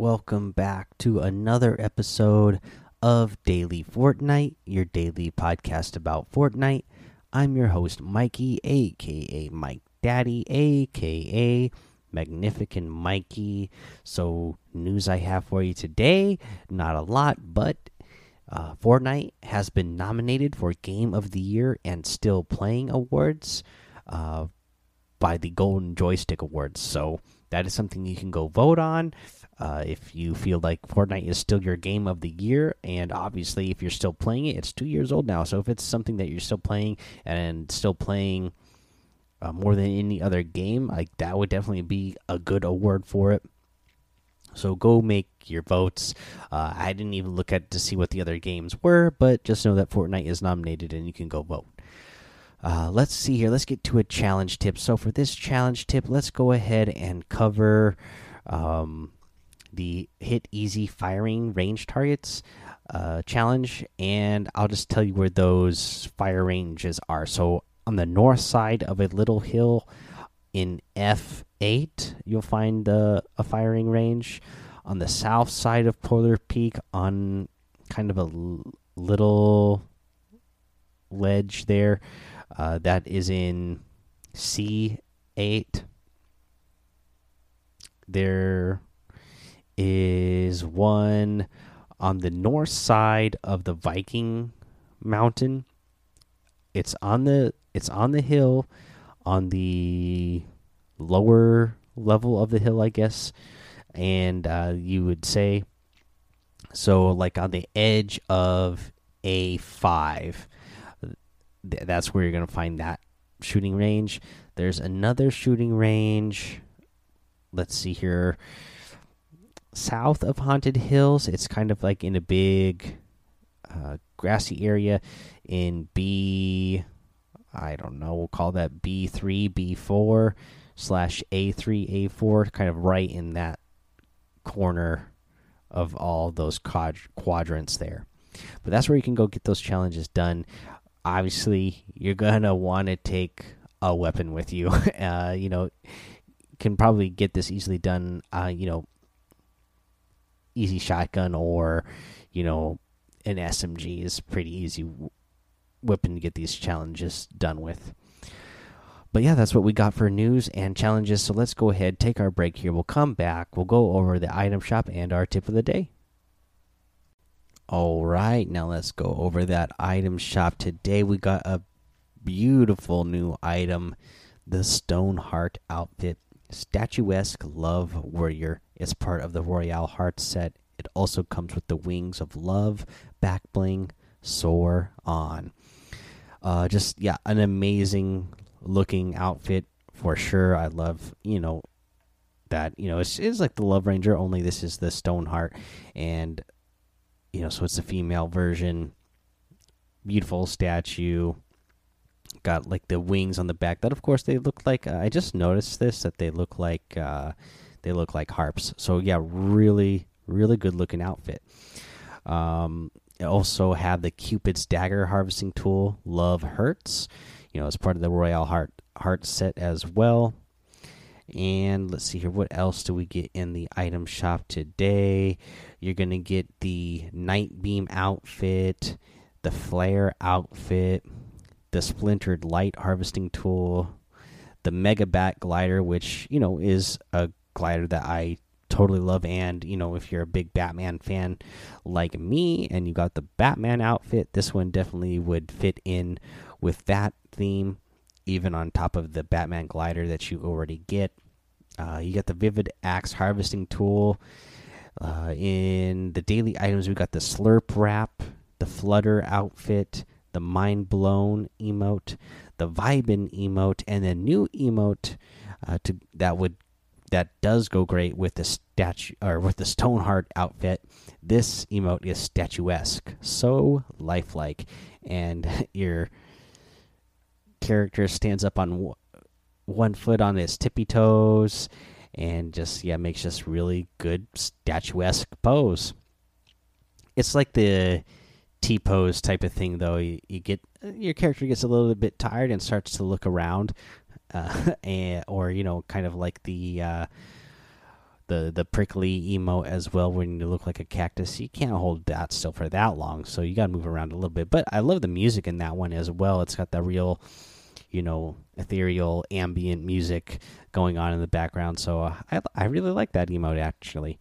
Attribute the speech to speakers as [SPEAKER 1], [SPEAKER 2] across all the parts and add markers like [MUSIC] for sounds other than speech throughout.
[SPEAKER 1] welcome back to another episode of Daily Fortnite, your daily podcast about Fortnite. I'm your host, Mikey, aka Mike Daddy, aka Magnificent Mikey. So, news I have for you today not a lot, but uh, Fortnite has been nominated for Game of the Year and Still Playing Awards uh, by the Golden Joystick Awards. So, that is something you can go vote on. Uh, if you feel like Fortnite is still your game of the year, and obviously if you're still playing it, it's two years old now. So if it's something that you're still playing and still playing uh, more than any other game, like that would definitely be a good award for it. So go make your votes. Uh, I didn't even look at to see what the other games were, but just know that Fortnite is nominated and you can go vote. Uh, let's see here. Let's get to a challenge tip. So for this challenge tip, let's go ahead and cover um, the hit easy firing range targets uh, challenge, and I'll just tell you where those fire ranges are. So on the north side of a little hill in F8, you'll find a firing range. On the south side of Polar Peak, on kind of a little ledge there, uh, that is in C8. There is one on the north side of the Viking mountain. It's on the it's on the hill on the lower level of the hill, I guess. And uh, you would say so like on the edge of A5. That's where you're going to find that shooting range. There's another shooting range. Let's see here south of Haunted Hills. It's kind of like in a big uh, grassy area in B. I don't know. We'll call that B three, B four slash A three, A four. Kind of right in that corner of all those quad quadrants there. But that's where you can go get those challenges done. Obviously, you're gonna want to take a weapon with you. [LAUGHS] Uh, you know, can probably get this easily done. Uh, you know, easy shotgun or you know an SMG is pretty easy weapon to get these challenges done with. But yeah, that's what we got for news and challenges. So let's go ahead, take our break here. We'll come back. We'll go over the item shop and our tip of the day. All right, now let's go over that item shop. Today we got a beautiful new item the Stoneheart outfit. Statuesque Love Warrior is part of the Royale Heart set. It also comes with the Wings of Love, back bling, soar on. Uh, just yeah, an amazing looking outfit for sure. I love you know that you know it's, it's like the Love Ranger, only this is the Stoneheart, and you know so it's the female version. Beautiful statue. Got like the wings on the back that of course they look like uh, i just noticed this that they look like uh, they look like harps. So yeah really really good looking outfit. Um also have the cupid's dagger harvesting tool love hurts you know as part of the Royale heart heart set as well and let's see here what else do we get in the item shop today you're gonna get the Nitebeam outfit the flare outfit the splintered light harvesting tool, the Mega Bat glider, which you know is a glider that I totally love. And you know, if you're a big Batman fan like me, and you got the Batman outfit, this one definitely would fit in with that theme. Even on top of the Batman glider that you already get, uh, you got the Vivid Axe harvesting tool. Uh, in the daily items, we got the Slurp Wrap, the Flutter outfit, the mind blown emote, the vibin emote, and the new emote uh, to that would that does go great with the statue or with the Stoneheart outfit. This emote is statuesque, so lifelike, and [LAUGHS] your character stands up on one foot on his tippy toes, and just yeah makes just really good statuesque pose. It's like the T pose type of thing, though. You, you, get your character gets a little bit tired and starts to look around, uh, [LAUGHS] and or you know, kind of like the uh, the the prickly emote as well when you look like a cactus. You can't hold that still for that long, so you got to move around a little bit. But I love the music in that one as well. It's got that real, you know, ethereal ambient music going on in the background. So uh, I I really like that emote actually.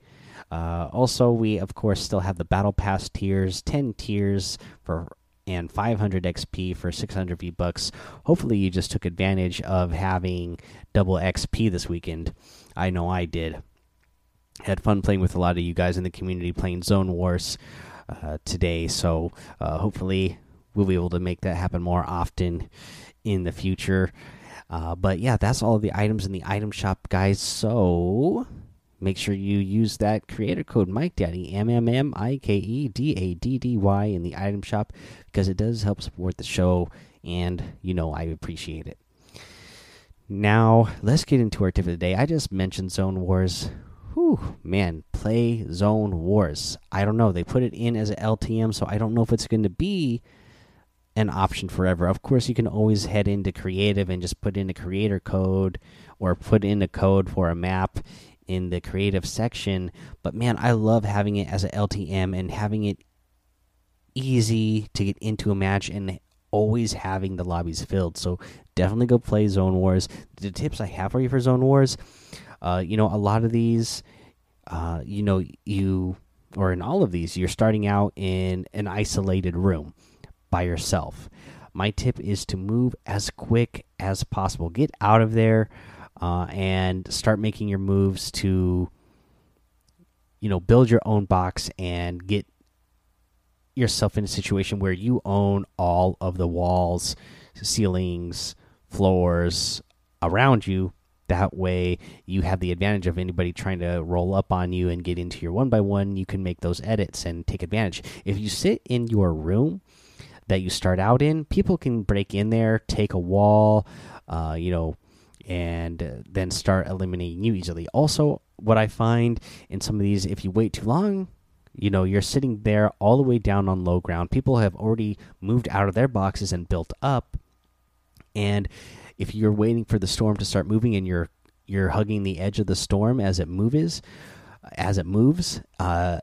[SPEAKER 1] Uh, also, we of course still have the battle pass tiers, ten tiers for and 500 XP for 600 V bucks. Hopefully, you just took advantage of having double XP this weekend. I know I did. Had fun playing with a lot of you guys in the community playing Zone Wars uh, today, so uh, hopefully we'll be able to make that happen more often in the future. Uh, but yeah, that's all the items in the item shop, guys. So make sure you use that creator code Mike Daddy M M M I K E D A D D Y in the item shop because it does help support the show, and you know I appreciate it. Now let's get into our tip of the day. I just mentioned Zone Wars. Whew, man, play Zone Wars. I don't know. They put it in as an LTM, so I don't know if it's going to be an option forever. Of course, you can always head into creative and just put in a creator code or put in a code for a map in the creative section. But man, I love having it as an LTM and having it easy to get into a match and always having the lobbies filled. So definitely go play Zone Wars. The tips I have for you for Zone Wars, uh, you know, a lot of these, uh, you know, you or in all of these, you're starting out in an isolated room by yourself. My tip is to move as quick as possible. Get out of there uh, and start making your moves to you know build your own box and get yourself in a situation where you own all of the walls ceilings floors around you that way you have the advantage of anybody trying to roll up on you and get into your one by one you can make those edits and take advantage if you sit in your room that you start out in people can break in there take a wall uh, you know and uh, then start eliminating you easily. Also, what I find in some of these, if you wait too long, you know, you're sitting there all the way down on low ground. People have already moved out of their boxes and built up. And if you're waiting for the storm to start moving and you're you're hugging the edge of the storm as it moves, as it moves, uh,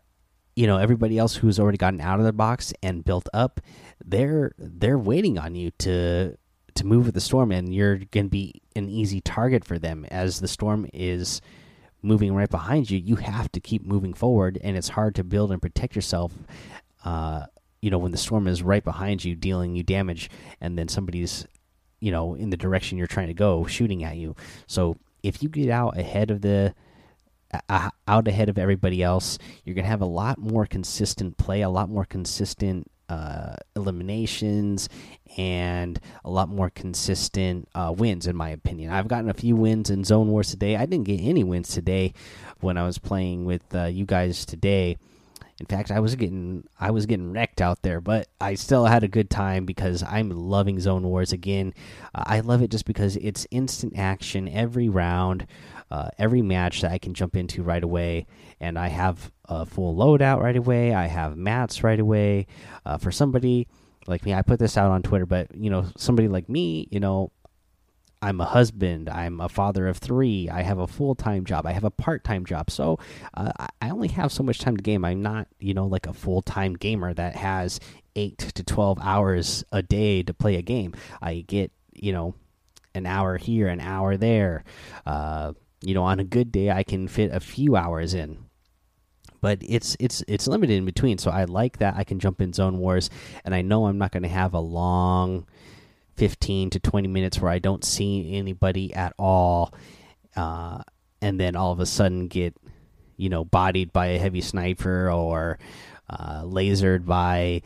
[SPEAKER 1] you know, everybody else who's already gotten out of their box and built up, they're they're waiting on you to to move with the storm, and you're going to be an easy target for them as the storm is moving right behind you. You have to keep moving forward, and it's hard to build and protect yourself. Uh, you know, when the storm is right behind you, dealing you damage, and then somebody's, you know, in the direction you're trying to go, shooting at you. So if you get out ahead of the uh, out ahead of everybody else, you're gonna have a lot more consistent play, a lot more consistent uh, eliminations and a lot more consistent uh, wins, in my opinion. I've gotten a few wins in Zone Wars today. I didn't get any wins today when I was playing with uh, you guys today. In fact, I was getting I was getting wrecked out there, but I still had a good time because I'm loving Zone Wars again. Uh, I love it just because it's instant action every round uh, every match that I can jump into right away, and I have a full loadout right away. I have mats right away. Uh, for somebody like me, I put this out on Twitter, but you know, somebody like me, you know, I'm a husband. I'm a father of three. I have a full time job. I have a part time job. So uh, I only have so much time to game. I'm not, you know, like a full time gamer that has eight to 12 hours a day to play a game. I get, you know, an hour here, an hour there. Uh, you know, on a good day, I can fit a few hours in but it's it's it's limited in between. So I like that I can jump in Zone Wars, and I know I'm not going to have a long fifteen to twenty minutes where I don't see anybody at all, uh, and then all of a sudden get you know bodied by a heavy sniper or uh, lasered by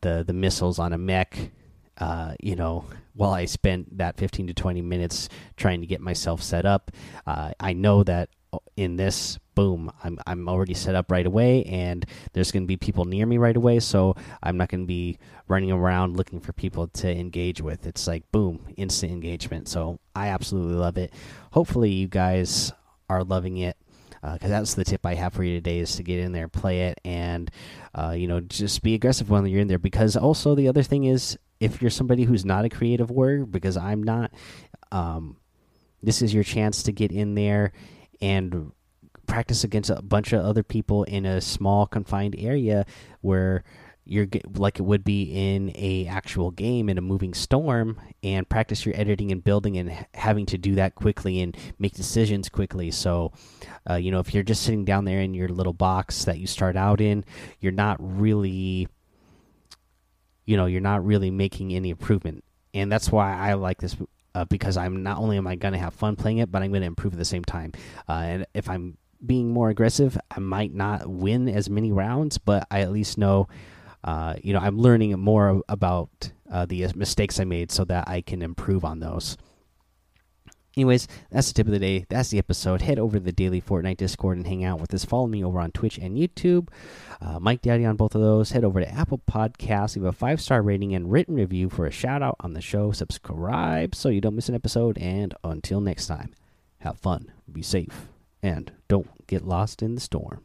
[SPEAKER 1] the the missiles on a mech. Uh, you know, while I spent that 15 to 20 minutes trying to get myself set up. Uh, I know that in this boom i'm i'm already set up right away and there's going to be people near me right away so i'm not going to be running around looking for people to engage with. It's like boom instant engagement. So i absolutely love it. Hopefully you guys are loving it because uh, that's the tip I have for you today is to get in there, play it, and uh, you know just be aggressive when you're in there. Because also the other thing is if you're somebody who's not a creative warrior, because I'm not, um, this is your chance to get in there and practice against a bunch of other people in a small confined area where you're like it would be in a actual game in a moving storm and practice your editing and building and having to do that quickly and make decisions quickly. So uh, you know if you're just sitting down there in your little box that you start out in you're not really you know you're not really making any improvement. And that's why i like this uh, because i'm not only am i going to have fun playing it but i'm going to improve at the same time uh, and if i'm being more aggressive i might not win as many rounds but i at least know uh, you know, I'm learning more about uh, the mistakes I made so that I can improve on those. Anyways, that's the tip of the day. That's the episode. Head over to the daily Fortnite Discord and hang out with us. Follow me over on Twitch and YouTube. Uh, Mike Daddy on both of those. Head over to Apple Podcasts. Leave a five star rating and written review for a shout out on the show. Subscribe so you don't miss an episode. And until next time, have fun, be safe, and don't get lost in the storm.